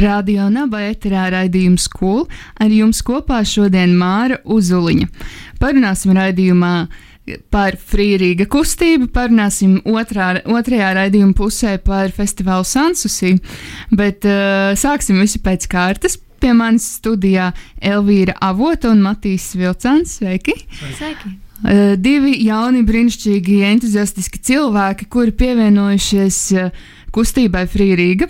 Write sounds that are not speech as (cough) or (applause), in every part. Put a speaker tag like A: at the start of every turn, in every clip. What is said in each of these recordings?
A: Radio Naba eterā raidījums Skolu. Ar jums kopā šodien Māra Uzuliņa. Parunāsim raidījumā par frīrīga kustību, parunāsim otrā, otrajā raidījuma pusē par festivālu Sansusī, bet uh, sāksim visu pēc kārtas. Pie manis studijā Elvīra Avota un Matīs Vilcans. Sveiki!
B: Sveiki!
A: Uh, divi jauni, brīnišķīgi, entuziastiski cilvēki, kuri pievienojušies uh, kustībai Frīrīga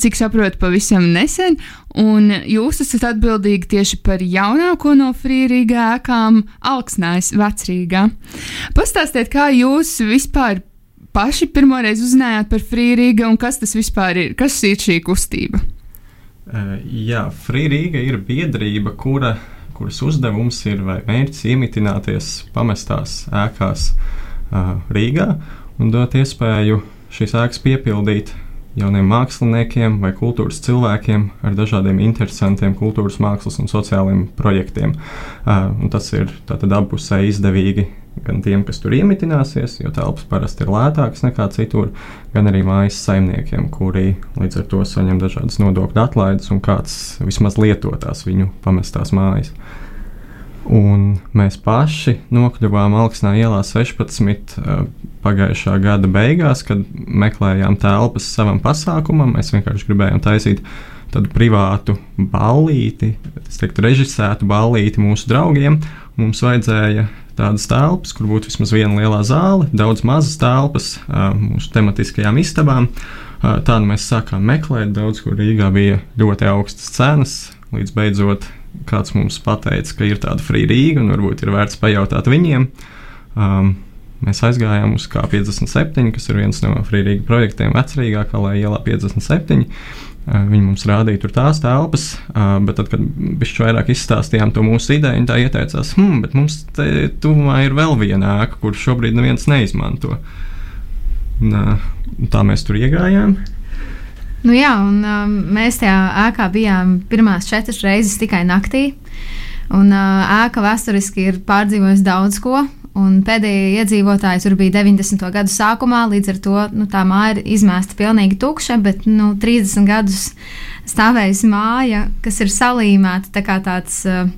A: cik saprotu, pavisam nesen, un jūs esat atbildīgi tieši par jaunāko no frīrīgā ēkām, Alksnājas vecrīgā. Pastāstiet, kā jūs vispār paši pirmoreiz uzzinājāt par frīrīgu un kas tas vispār ir, kas ir šī kustība?
C: Uh, jā, frīrīga ir biedrība, kura, kuras uzdevums ir vai mērķis iemitināties pamestās ēkās uh, Rīgā un dot iespēju šīs ēkas piepildīt jauniem māksliniekiem vai kultūras cilvēkiem ar dažādiem interesantiem kultūras, mākslas un sociāliem projektiem. Un tas ir abpusēji izdevīgi gan tiem, kas tur iemitināsies, jo telpas parasti ir lētākas nekā citur, gan arī mājas saimniekiem, kuri līdz ar to saņem dažādas nodokļu atlaides un kāds vismaz lietotās viņu pamestās mājas. Un mēs paši nokļuvām Alksnā ielā 16 uh, pagājušā gada beigās, kad meklējām telpas savam pasākumam. Mēs vienkārši gribējām taisīt tādu privātu ballīti, teiktu, režisētu ballīti mūsu draugiem. Mums vajadzēja tādas telpas, kur būtu vismaz viena liela zāle, daudz mazas telpas uh, mūsu tematiskajām istabām. Uh, Tādu mēs sākām meklēt. Daudz kur Rīgā bija ļoti augstas cenas, līdz beidzot kāds mums pateica, ka ir tāda free Rīga un varbūt ir vērts pajautāt viņiem. Um, mēs aizgājām uz K57, kas ir viens no free Rīga projektiem vecrīgā, kā lai ielā 57. Uh, viņi mums rādīja tur tās telpas, uh, bet tad, kad mēs vairāk izstāstījām to mūsu ideju, viņi tā ieteicās, hmm, bet mums te tuvumā ir vēl viena ēka, kur šobrīd neviens neizmanto. Un, uh, tā mēs tur iegājām.
B: Nu jā, un um, mēs tajā ēkā bijām pirmās četras reizes tikai naktī. Un uh, ēka vēsturiski ir pārdzīvojusi daudz ko. Pēdējie iedzīvotāji tur bija 90. gadu sākumā, līdz ar to nu, tā māja ir izmēsta pilnīgi tukša, bet nu, 30 gadus stāvējusi māja, kas ir salīmēta tā kā tāds. Uh,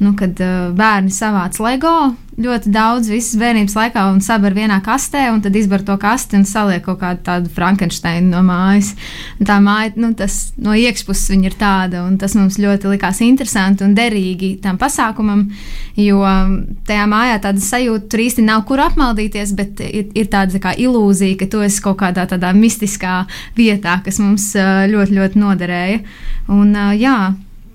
B: nu, kad uh, bērni savāc LEGO ļoti daudz visas bērnības laikā un sabar vienā kastē, un tad izbar to kasti un saliek kaut kādu tādu Frankensteinu no mājas. Un tā māja, nu, tas no iekšpuses viņa ir tāda, un tas mums ļoti likās interesanti un derīgi tam pasākumam, jo tajā mājā tāda sajūta tur īsti nav, kur apmaldīties, bet ir, ir tāda tā kā ilūzija, ka tu esi kaut kādā tādā mistiskā vietā, kas mums uh, ļoti, ļoti noderēja. Un, uh, jā,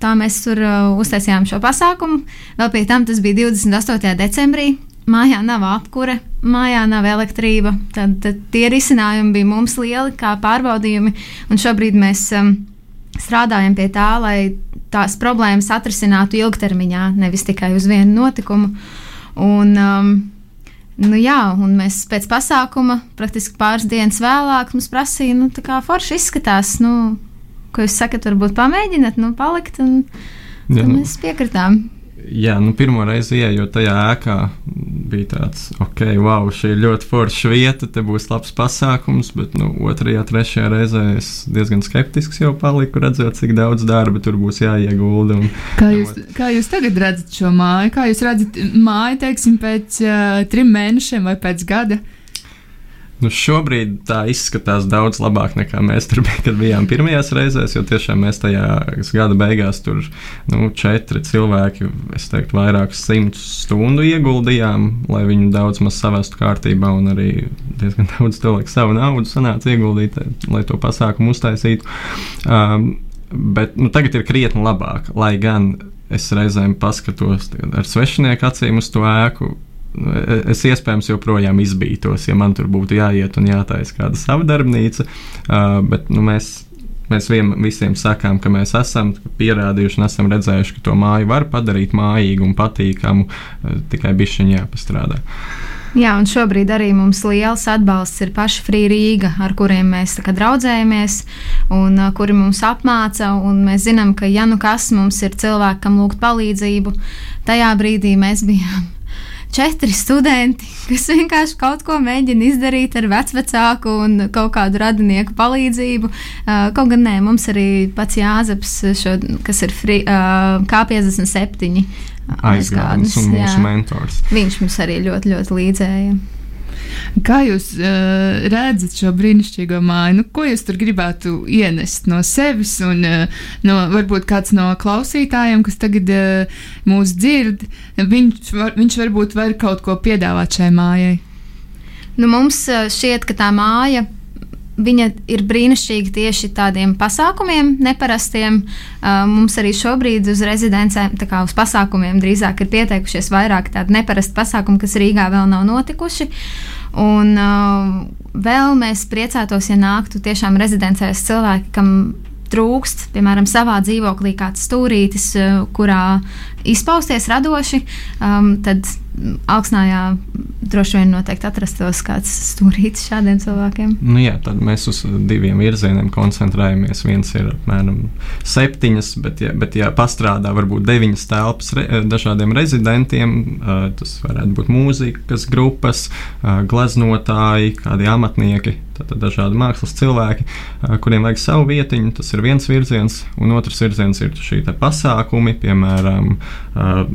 B: tā mēs tur uh, uztaisījām šo pasākumu. Vēl pie tam tas bija 28. decembrī. Mājā nav apkure, mājā nav elektrība. Tad, tad tie risinājumi bija mums lieli, kā pārbaudījumi. Un šobrīd mēs um, strādājam pie tā, lai tās problēmas atrisinātu ilgtermiņā, nevis tikai uz vienu notikumu. Un, um, Nu jā, un mēs pēc pasākuma, praktiski pāris dienas vēlāk, mums prasīja, nu, kā forši izskatās. Nu, ko jūs sakat, varbūt pamēģināt, nu, palikt. Un, jā, nu, mēs piekritām.
C: Jā, nu, pirmo reizi ienākot tajā ēkā, bija tāds, ok, wow, šī ir ļoti forša vieta, te būs labs pasākums. Bet nu, otrajā, trešajā reizē es diezgan skeptisks jau paliku, redzot, cik daudz darba tur būs jāiegulda. Un,
A: kā, jūs, kā jūs tagad redzat šo māju? Kā jūs redzat māju, teiksim, pēc uh, trim mēnešiem vai pēc gada?
C: Nu, šobrīd tā izskatās daudz labāk nekā mēs tur bijām, kad bijām pirmajās reizēs. Jo tiešām mēs tajā gada beigās tur nu, četri cilvēki, es teiktu, vairākus simtus stundu ieguldījām, lai viņu daudz maz savestu kārtībā, un arī diezgan (laughs) daudz cilvēku savu naudu sanāca ieguldīt, lai to pasākumu uztaisītu. Um, bet nu, tagad ir krietni labāk, lai gan es reizēm paskatos ar svešinieku acīm uz to ēku es iespējams joprojām izbītos, ja man tur būtu jāiet un jātaisa kāda sava darbnīca. Uh, bet nu, mēs mēs vien, visiem sakām, ka mēs esam pierādījuši un esam redzējuši, ka to māju var padarīt mājīgu un patīkamu, uh, tikai bišķiņā jāpastrādā.
B: Jā, un šobrīd arī mums liels atbalsts ir paši Free Rīga, ar kuriem mēs draudzējamies, un kuri mums apmāca. Mēs zinām, ka, ja nu kas mums ir cilvēkam lūgt palīdzību, tajā brīdī mēs bijām četri studenti, kas vienkārši kaut ko mēģina izdarīt ar vecāku un kaut kādu radinieku palīdzību. Uh, kaut gan nē, mums arī pats Jāzeps, šo, kas ir free, uh, K57
C: aizgādnis un mūsu jā. mentors.
B: Viņš mums arī ļoti, ļoti līdzēja.
A: Kā jūs uh, redzat šo brīnišķīgo māju? Nu, ko jūs tur gribētu ienest no sevis, un uh, no, varbūt kāds no klausītājiem, kas tagad uh, mūs dzird, viņš, var, viņš varbūt var kaut ko piedāvāt šai mājai?
B: Nu, mums šķiet, ka tā māja Viņa ir brīnišķīga tieši tādiem pasākumiem, neparastiem. Uh, mums arī šobrīd uz rezidencēm, tā kā uz pasākumiem, drīzāk ir pieteikušies vairāk tādu neparastu pasākumu, kas Rīgā vēl nav notikuši. Un uh, vēl mēs priecātos, ja nāktu tiešām rezidencēs cilvēki, kam trūkst, piemēram, savā dzīvoklī kāds stūrītis, kurā izpausties radoši, um, tad Alksnājā droši vien noteikti atrastos kāds stūrītis šādiem cilvēkiem.
C: Nu, jā, tad mēs uz diviem virzieniem koncentrējamies. Viens ir apmēram septiņas, bet, ja, bet ja pastrādā varbūt deviņas telpas re, dažādiem rezidentiem, uh, tas varētu būt mūzikas grupas, uh, gleznotāji, kādi amatnieki. Tātad dažādi mākslas cilvēki, kuriem vajag savu vietiņu, tas ir viens virziens, un otrs virziens ir šī pasākumi, piemēram,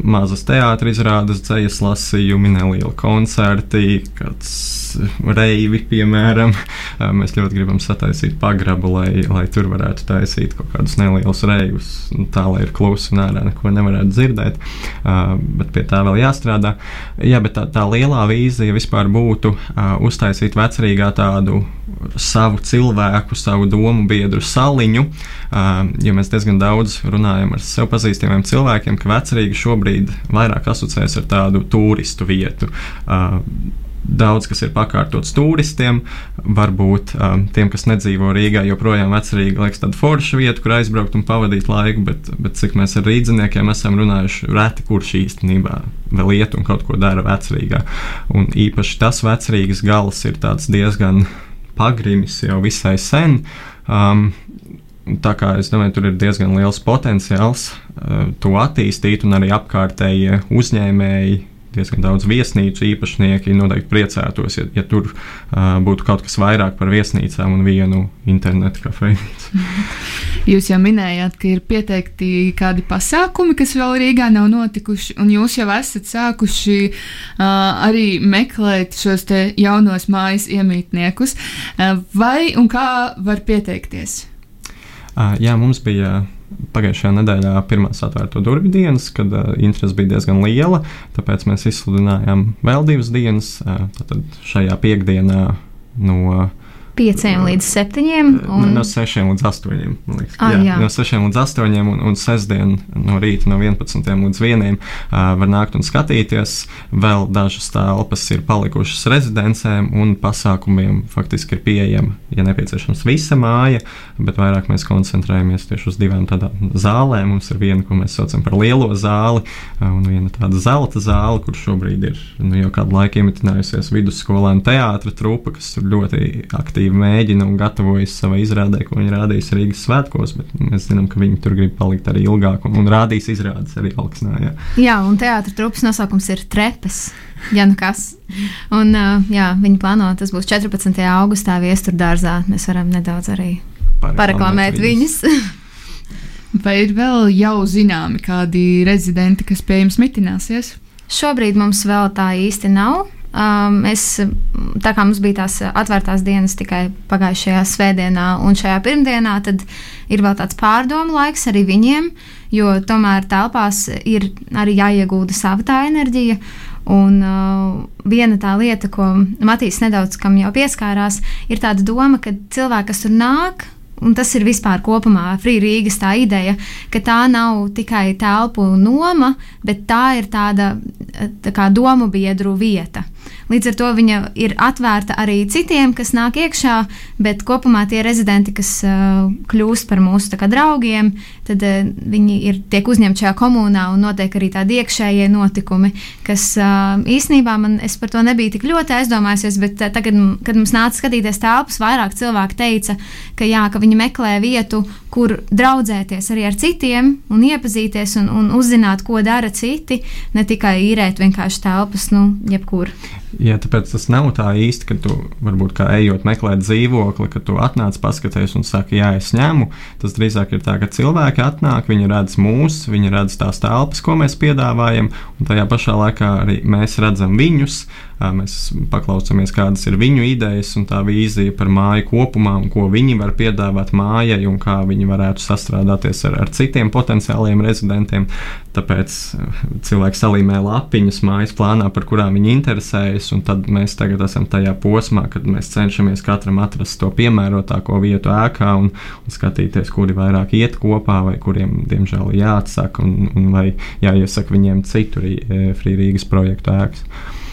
C: mazas teātris izrādes, dzējas lasījumi, nelieli koncerti, kāds reivi, piemēram. Mēs ļoti gribam sataisīt pagrabu, lai, lai tur varētu taisīt kaut kādus nelielus reivus, tā lai ir klusi un ārā neko nevarētu dzirdēt. Bet pie tā vēl jāstrādā. Jā, bet tā, tā lielā vīzija vispār būtu uztaisīt vecrīgā tādu savu cilvēku, savu domu biedru saliņu. Jo mēs diezgan daudz runājam ar sev pazīstamiem cilvēkiem, ka vecrīga šobrīd vairāk asociējas ar tādu turistu vietu. Daudz kas ir pakārtots turistiem, varbūt um, tiem, kas nedzīvo Rīgā, joprojām vecrīga liekas tāda forša vieta, kur aizbraukt un pavadīt laiku, bet, bet cik mēs ar rīdziniekiem esam runājuši, reti kurš īstenībā vēl iet un kaut ko dara vecrīgā. Un īpaši tas vecrīgas gals ir diezgan pagrimis jau visai sen. Um, Tā kā es domāju, tur ir diezgan liels potenciāls uh, to attīstīt, un arī apkārtējie uzņēmēji diezgan daudz viesnīcu īpašnieki noteikti priecātos, ja, ja tur uh, būtu kaut kas vairāk par viesnīcām un vienu internetu kafejnīcu. (laughs)
A: Jūs jau minējāt, ka ir pieteikti kādi pasākumi, kas vēl Rīgā nav notikuši, un jūs jau esat sākuši uh, arī meklēt šos jaunos mājas iemītniekus. Uh, vai un kā var pieteikties?
C: Uh, jā, mums bija. Uh, pagājušajā nedēļā pirmās atvērto durvju dienas, kad uh, interese bija diezgan liela. Tāpēc mēs izsludinājām vēl divas dienas. Uh, tad šajā piekdienā no
B: pieciem līdz septiņiem.
C: Un... No sešiem līdz astoņiem. Ah, jā, jā. No sešiem līdz astoņiem un, un sestdien no rīta no 11 līdz 1 uh, var nākt un skatīties. Vēl dažas telpas ir palikušas rezidencēm un pasākumiem. Faktiski ir pieejama, ja nepieciešams, visa māja, bet vairāk mēs koncentrējamies tieši uz divām tādām zālēm. Mums ir viena, ko mēs saucam par lielo zāli, uh, un viena tāda zelta zāle, kur šobrīd ir nu, jau kādu laiku imitinājusies vidusskolēnu teātra trupa, kas ir ļoti aktīvi mēģina un gatavojas savai izrādē, ko viņi rādīs Rīgas svētkos, bet mēs zinām, ka viņi tur grib palikt arī ilgāk un, un rādīs izrādes arī Alksnā. Jā,
B: jā un teātris trupas nosaukums ir Trepes. Ja nu kas. Un, jā, viņi plāno, tas būs 14. augustā viestur dārzā. Mēs varam nedaudz arī pareklamēt viņus. (laughs)
A: Vai ir vēl jau zināmi kādi rezidenti, kas pie jums mitināsies?
B: Šobrīd mums vēl tā īsti nav. Um, es, tā kā mums bija tās atvērtās dienas tikai pagājušajā svētdienā un šajā pirmdienā, tad ir vēl tāds pārdomu laiks arī viņiem, jo tomēr telpās ir arī jāiegūda sava tā enerģija. Un uh, viena tā lieta, ko Matīs nedaudz jau pieskārās, ir tāda doma, ka cilvēki, kas tur nāk, un tas ir vispār kopumā Free Rīgas tā ideja, ka tā nav tikai telpu noma, bet tā ir tāda tā domu biedru vieta. Līdz ar to viņa ir atvērta arī citiem, kas nāk iekšā, bet kopumā tie rezidenti, kas uh, kļūst par mūsu kā, draugiem, tad uh, viņi ir tiek uzņemti šajā komunā un notiek arī tādi iekšējie notikumi, kas uh, īsnībā man par to nebija tik ļoti aizdomājusies, bet uh, tagad, kad mums nāca skatīties telpas, vairāk cilvēku teica, ka, jā, ka viņi meklē vietu, kur draudzēties arī ar citiem un iepazīties un, un uzzināt, ko dara citi, ne tikai īrēt vienkārši telpas, nu, jebkur.
C: Jā, tāpēc tas nav tā īsti, ka tu varbūt kā ejot meklēt dzīvokli, ka tu atnāc paskaties un saki, jā, es ņemu. Tas drīzāk ir tā, ka cilvēki atnāk, viņi redz mūs, viņi redz tās telpas, ko mēs piedāvājam, un tajā pašā laikā arī mēs redzam viņus. Mēs paklausāmies, kādas ir viņu idejas un tā vīzija par māju kopumā, un ko viņi var piedāvāt mājai, un kā viņi varētu sastrādāties ar, ar citiem potenciāliem rezidentiem. Tāpēc cilvēki salīmē lapiņas mājas plānā, par kurām viņi interesējas, un tad mēs tagad esam tajā posmā, kad mēs cenšamies katram atrast to piemērotāko vietu ēkā un, un skatīties, kuri vairāk iet kopā, vai kuriem, diemžēl, jāatsaka, un, un vai jāiesaka viņiem citu Frīrīgas projektu ēkas.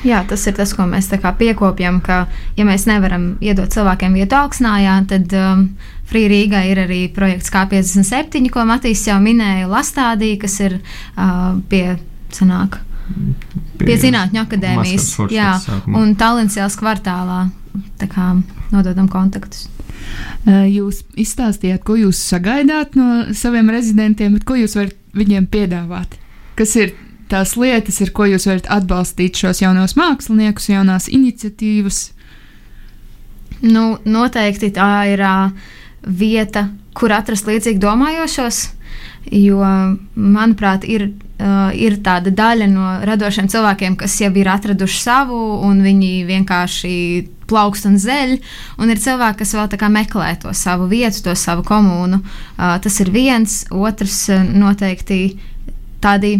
B: Jā, tas ir tas, ko mēs piekopjam, ka, ja mēs nevaram iedot cilvēkiem vietu augsnājā, tad um, Free Rīgā ir arī projekts K57, ko Matīs jau minēja, Lastādī, kas ir uh, pie sanāk. Pie, pie Zinātņu akadēmijas, jā, un Tallinas ielas kvartālā. Tā kā nododam kontaktus.
A: Uh, jūs izstāstījāt, ko jūs sagaidāt no saviem rezidentiem, bet ko jūs varat viņiem piedāvāt? Kas ir tās lietas, ar ko jūs varat atbalstīt šos jaunos māksliniekus, jaunās iniciatīvas?
B: Nu, noteikti tā ir uh, vieta, kur atrast līdzīgi domājošos. Jo, manuprāt, ir, uh, ir tāda daļa no radošiem cilvēkiem, kas jau ir atraduši savu, un viņi vienkārši plaukst un zeļ. Un ir cilvēki, kas vēl meklē to savu vietu, to savu komunu. Uh, tas ir viens, otrs noteikti tādi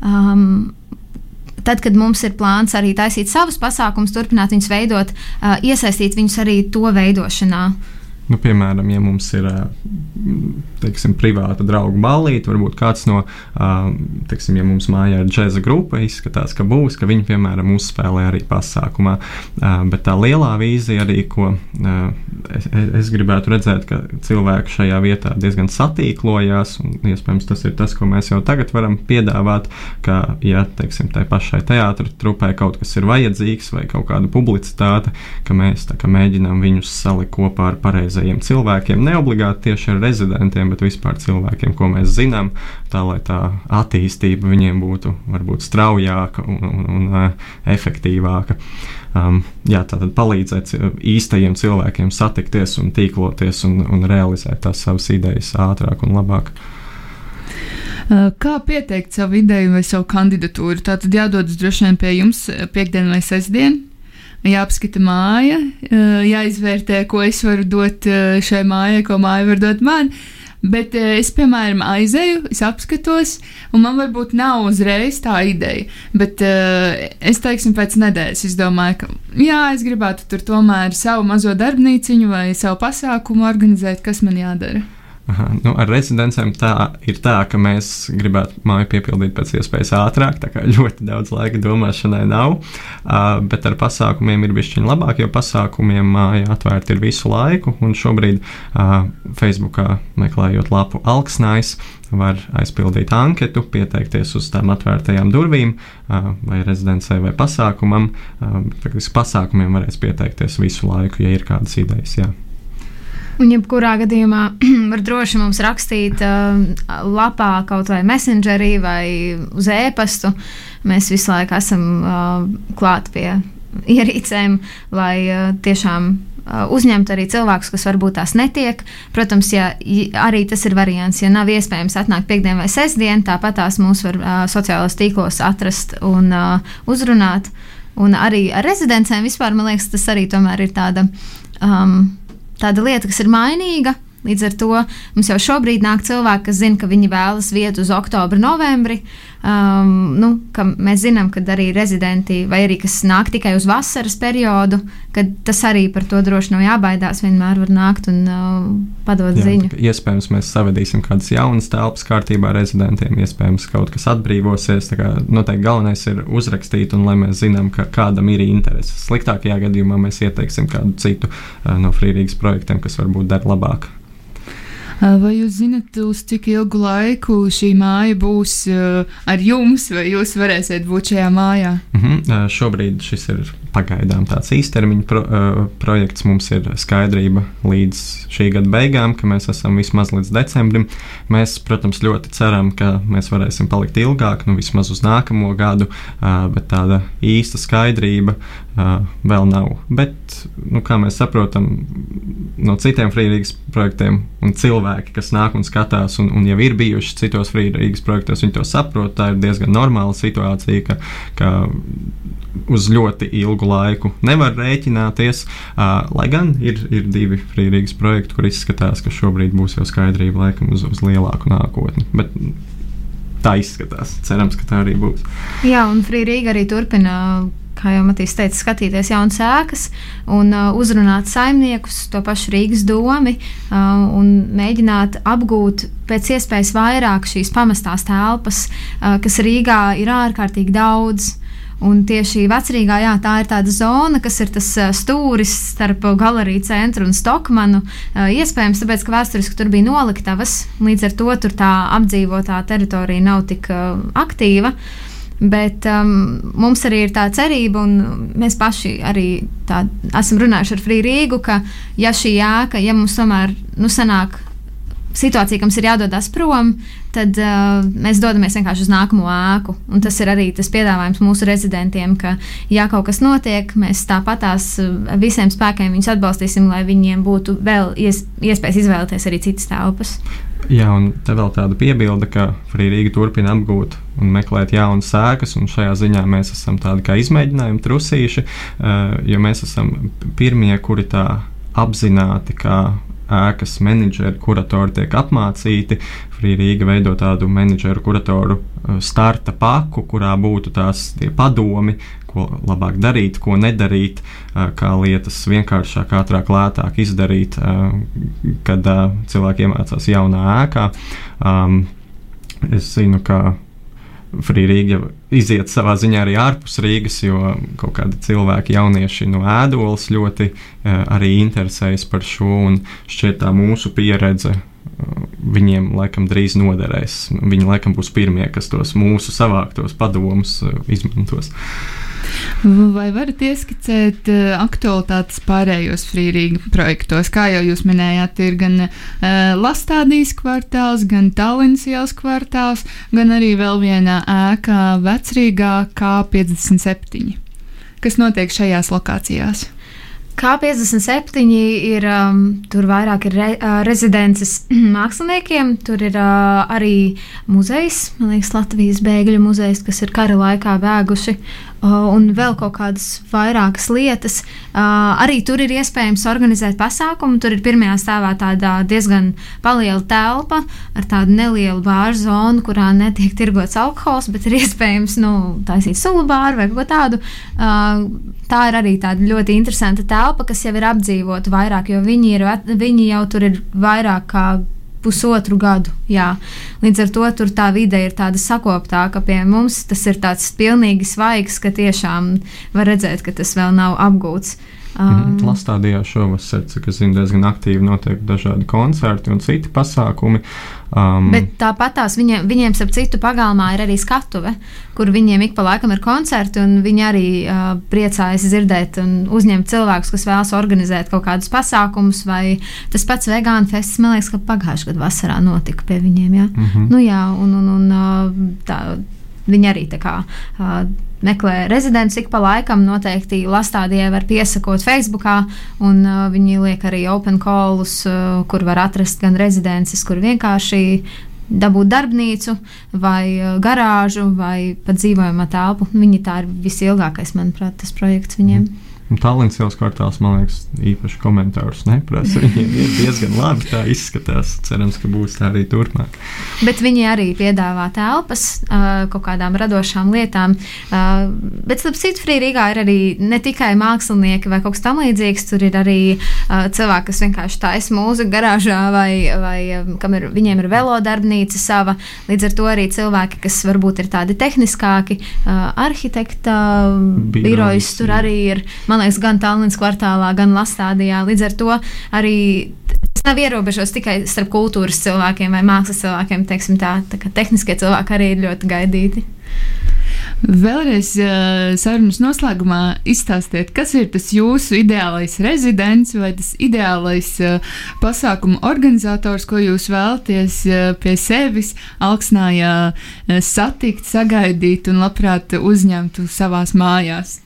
B: Um, tad, kad mums ir plāns arī taisīt savus pasākumus, turpināt viņus veidot, uh, iesaistīt viņus arī to veidošanā.
C: Nu, piemēram, ja mums ir teiksim, privāta draugu ballīte, varbūt kāds no, teiksim, ja mums mājā ir džēza grupa, izskatās, ka būs, ka viņi, piemēram, uzspēlē arī pasākumā. Bet tā lielā vīzija arī, ko es, es gribētu redzēt, ka cilvēki šajā vietā diezgan satīklojās, un iespējams tas ir tas, ko mēs jau tagad varam piedāvāt, ka, ja, teiksim, tai pašai teātra trupai kaut kas ir vajadzīgs vai kaut kāda publicitāte, ka mēs kā mēģinām viņus salikt kopā ar pareizajiem cilvēkiem, ne obligāti tieši ar rezidentiem, bet vispār cilvēkiem, ko mēs zinām, tā lai tā attīstība viņiem būtu varbūt straujāka un, un, un uh, efektīvāka. Um, jā, palīdzēt īstajiem cilvēkiem satikties un tīkloties un, un realizēt tās savas idejas ātrāk un labāk.
A: Uh, kā pieteikt savu ideju vai savu kandidatūru? Tā tad jādodas droši vien pie jums piekdien vai sestdien jāapskata māja, jāizvērtē, ko es varu dot šai mājai, ko māja var dot man. Bet es, piemēram, aizēju, es apskatos, un man varbūt nav uzreiz tā ideja. Bet es, teiksim, pēc nedēļas es domāju, ka jā, es gribētu tur tomēr savu mazo darbnīciņu vai savu pasākumu organizēt, kas man jādara.
C: Aha, nu, ar rezidencēm tā ir tā, ka mēs gribētu māju piepildīt pēc iespējas ātrāk, tā kā ļoti daudz laika domāšanai nav. Uh, bet ar pasākumiem ir bijis labāk, jo pasākumiem māja atvērta ir visu laiku. Un šobrīd uh, Facebookā meklējot lapu Alksnais, var aizpildīt anketu, pieteikties uz tām atvērtajām durvīm, uh, vai rezidencē, vai pasākumam. Uh, pasākumiem varēs pieteikties visu laiku, ja ir kādas idejas. Jā.
B: Un, jebkurā gadījumā, (clears throat) var droši mums rakstīt uh, lapā, kaut vai messengerī vai uz e-pastu. Mēs visu laiku esam uh, klāt pie ierīcēm, lai uh, tiešām uh, uzņemt arī cilvēkus, kas varbūt tās netiek. Protams, ja arī tas ir variants, ja nav iespējams atnākt piekdien vai sestdien, tāpat tās mūs var uh, sociālos tīklos atrast un uh, uzrunāt. Un arī ar rezidencēm vispār, man liekas, tas arī tomēr ir tāda. Um, tāda lieta, kas ir mainīga. Līdz ar to mums jau šobrīd nāk cilvēki, kas zina, ka viņi vēlas vietu uz oktobra, novembri. Um, nu, mēs zinām, ka arī rezidenti, vai arī kas nāk tikai uz vasaras periodu, kad tas arī par to droši nav jābaidās. Vienmēr var nākt un uh, padot Jā, ziņu.
C: Iespējams, mēs savedīsim kādas jaunas telpas kārtībā rezidentiem, iespējams, kaut kas atbrīvosies. Noteikti galvenais ir uzrakstīt, un lai mēs zinām, ka kādam ir interese. Sliktākajā gadījumā mēs ieteiksim kādu citu uh, no frīrīgas projektiem, kas varbūt der labāk.
A: Vai jūs zinat, uz cik ilgu laiku šī māja būs ar jums, vai jūs varēsiet būt šajā mājā?
C: Mm -hmm. Šobrīd šis ir pagaidām tāds īstermiņa pro, projekts. Mums ir skaidrība līdz šī gada beigām, ka mēs esam vismaz līdz decembrim. Mēs, protams, ļoti ceram, ka mēs varēsim palikt ilgāk, nu vismaz uz nākamo gadu, bet tāda īsta skaidrība vēl nav. Bet, nu, kā mēs saprotam, no citiem frīdīgas projektiem un cilvēki, kas nāk un skatās, un, un jau ir bijuši citos frīdīgas projektos, viņi to saprot. Tā ir diezgan normāla situācija, ka, ka uz ļoti ilgu laiku nevar rēķināties. Uh, lai gan ir, ir divi frīdīgas projekti, kur izskatās, ka šobrīd būs jau skaidrība laikam uz, uz lielāku nākotni. Bet, Tā izskatās. Cerams, ka tā arī būs.
B: Jā, un Frīdīga arī turpina kā jau Matīs teica, skatīties jaunas ēkas un uh, uzrunāt saimniekus, to pašu Rīgas domu uh, un mēģināt apgūt pēc iespējas vairāk šīs pamestās telpas, uh, kas Rīgā ir ārkārtīgi daudz. Un tieši vecrīgā, jā, tā ir tāda zona, kas ir tas stūris starp galeriju centru un Stokmanu. Iespējams, tāpēc, ka vēsturiski tur bija noliktavas, līdz ar to tur tā apdzīvotā teritorija nav tik aktīva. Bet um, mums arī ir tā cerība, un mēs paši arī tā, esam runājuši ar Free Rīgu, ka, ja šī ēka, ja mums tomēr nu, sanāk situācija, ka mums ir jādodas prom, tad uh, mēs dodamies vienkārši uz nākamo ēku. Un tas ir arī tas piedāvājums mūsu rezidentiem, ka, ja kaut kas notiek, mēs tāpatās uh, visiem spēkiem viņus atbalstīsim, lai viņiem būtu vēl ies, iespējas izvēlēties arī citas telpas.
C: Jā, un te vēl tāda piebilde, ka Frīdīga turpina apgūt un meklēt jaunas sēkas, un šajā ziņā mēs esam tādi kā izmēģinājumi trusīši, uh, jo mēs esam pirmie, kuri tā apzināti, kā ēkas menedžeri, kuratori tiek apmācīti. Frīdīga veido tādu menedžeru kuratoru uh, starta paku, kurā būtu tās padomi, ko labāk darīt, ko nedarīt, kā lietas vienkāršāk, ātrāk, lētāk izdarīt, kad cilvēki iemācās jaunā ēkā. Es zinu, ka Frīdīga iziet savā ziņā arī ārpus Rīgas, jo kaut kādi cilvēki, jaunieši no ēdolas ļoti arī interesējas par šo, un šķiet tā mūsu pieredze viņiem laikam drīz noderēs. Viņi laikam būs pirmie, kas tos mūsu savāktos padomus izmantos.
A: Vai varat ieskicēt uh, aktualitātes pārējos frīrīga projektos? Kā jau jūs minējāt, ir gan uh, Lastādijas kvartāls, gan Tallinas ielas kvartāls, gan arī vēl viena ēka vecrīgā K57. Kas notiek šajās lokācijās?
B: K57 ir um, tur vairāk ir re, uh, rezidences (clears throat) māksliniekiem. Tur ir uh, arī muzejs, man liekas, Latvijas bēgļu muzejs, kas ir kara laikā bēguši Uh, un vēl kaut kādas vairākas lietas. Uh, arī tur ir iespējams organizēt pasākumu. Tur ir pirmajā stāvā tāda diezgan liela telpa ar tādu nelielu bāru zonu, kurā netiek tirgots alkohols, bet ir iespējams nu, taisīt sulu bāru vai ko tādu. Uh, tā ir arī tāda ļoti interesanta telpa, kas jau ir apdzīvota vairāk, jo viņi, ir, viņi jau tur ir vairāk kā pusotru gadu. Jā. Līdz ar to tur tā vide ir tāda sakoptāka pie mums. Tas ir tāds pilnīgi svaigs, ka tiešām var redzēt, ka tas vēl nav apgūts.
C: Um, Lastādījā šovasar, cik es zinu, diezgan aktīvi notiek dažādi koncerti un citi pasākumi.
B: Um, Bet tāpat tās viņiem, viņiem, starp citu, pagalmā ir arī skatuve, kur viņiem ik pa laikam ir koncerti, un viņi arī uh, priecājas dzirdēt un uzņemt cilvēkus, kas vēlas organizēt kaut kādus pasākumus, vai tas pats vegānu fests, man liekas, ka pagājušajā gadā vasarā notika pie viņiem. Ja? Mm -hmm. nu, jā, un, un, un, uh, tā, viņi arī tā kā. Uh, meklē rezidents ik pa laikam. Noteikti Lastādijai var piesakot Facebookā, un uh, viņi liek arī open callus, uh, kur var atrast gan rezidences, kur vienkārši dabūt darbnīcu, vai uh, garāžu, vai pat dzīvojamā telpu. Viņi tā ir visilgākais, manuprāt, tas projekts viņiem.
C: Un Tallinas ielas kvartāls, man liekas, īpaši komentārus neprasa. Viņiem ir diezgan labi tā izskatās. Cerams, ka būs tā arī turpmāk.
B: Bet viņi arī piedāvā telpas uh, kaut kādām radošām lietām. Uh, bet, starp citu, Frīrīgā ir arī ne tikai mākslinieki vai kaut kas tamlīdzīgs. Tur ir arī uh, cilvēki, kas vienkārši taisa mūziku garāžā vai, vai um, ir, viņiem ir velodarbnīca sava. Līdz ar to arī cilvēki, kas varbūt ir tādi tehniskāki, arhitekta birojas tur arī ir. Man liekas, gan Tallinas kvartālā, gan Lastādijā. Līdz ar to arī tas nav ierobežots tikai starp kultūras cilvēkiem vai mākslas cilvēkiem. Teiksim, tā, tā tehniskie cilvēki arī ir ļoti gaidīti.
A: Vēlreiz uh, sarunas noslēgumā izstāstiet, kas ir tas jūsu ideālais rezidents vai tas ideālais uh, pasākumu organizators, ko jūs vēlaties uh, pie sevis Alksnājā satikt, sagaidīt un labprāt uzņemtu savās mājās.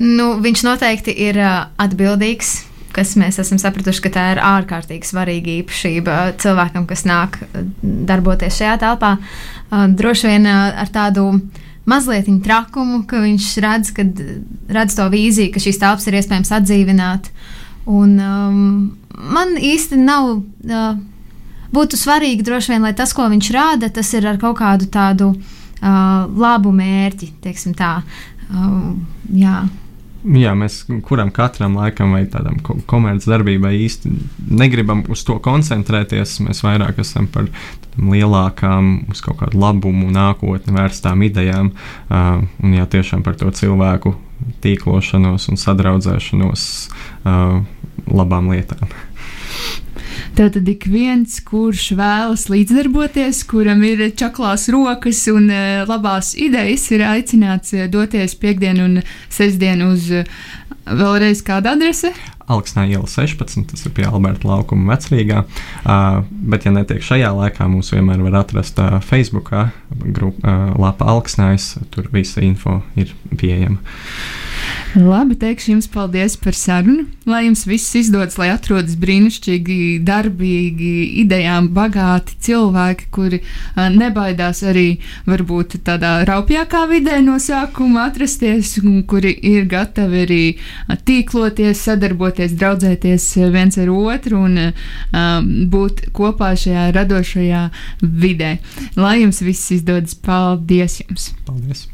B: Nu, viņš noteikti ir atbildīgs kas mēs esam sapratuši, ka tā ir ārkārtīgi svarīga īpašība cilvēkam, kas nāk darboties šajā telpā. Droši vien ar tādu mazliet trakumu, ka viņš redz, kad, redz to vīziju, ka šīs telpas ir iespējams atdzīvināt. Un, um, man īsti nav. Uh, būtu svarīgi droši vien, lai tas, ko viņš rāda, tas ir ar kaut kādu tādu uh, labu mērķi, teiksim tā. Uh, jā.
C: Jā, mēs kuram katram laikam vai tādam komercdarbībai īsti negribam uz to koncentrēties. Mēs vairāk esam par lielākām, uz kaut kādu labumu, nākotni vērstām idejām. Uh, un jā, tiešām par to cilvēku tīklošanos un sadraudzēšanos uh, labām lietām.
A: Tātad ik viens, kurš vēlas līdzdarboties, kuram ir čaklās rokas un uh, labās idejas, ir aicināts uh, doties piekdienu un sestdienu uz uh, vēlreiz kādu adresi.
C: Alksnā iela 16, tas ir pie Alberta laukuma vecrīgā. Uh, bet, ja netiek šajā laikā, mūs vienmēr var atrast uh, Facebook, uh, Lapa Alksnājs, tur visa info ir pieejama.
A: Labi, teikšu jums paldies par sarunu. Lai jums viss izdodas, lai atrodas brīnišķīgi, darbīgi, idejām bagāti cilvēki, kuri uh, nebaidās arī varbūt tādā raupjākā vidē no sākuma atrasties, un kuri ir gatavi arī tīkloties, sadarboties, draudzēties viens ar otru un uh, būt kopā šajā radošajā vidē. Lai jums viss izdodas, paldies jums!
C: Paldies!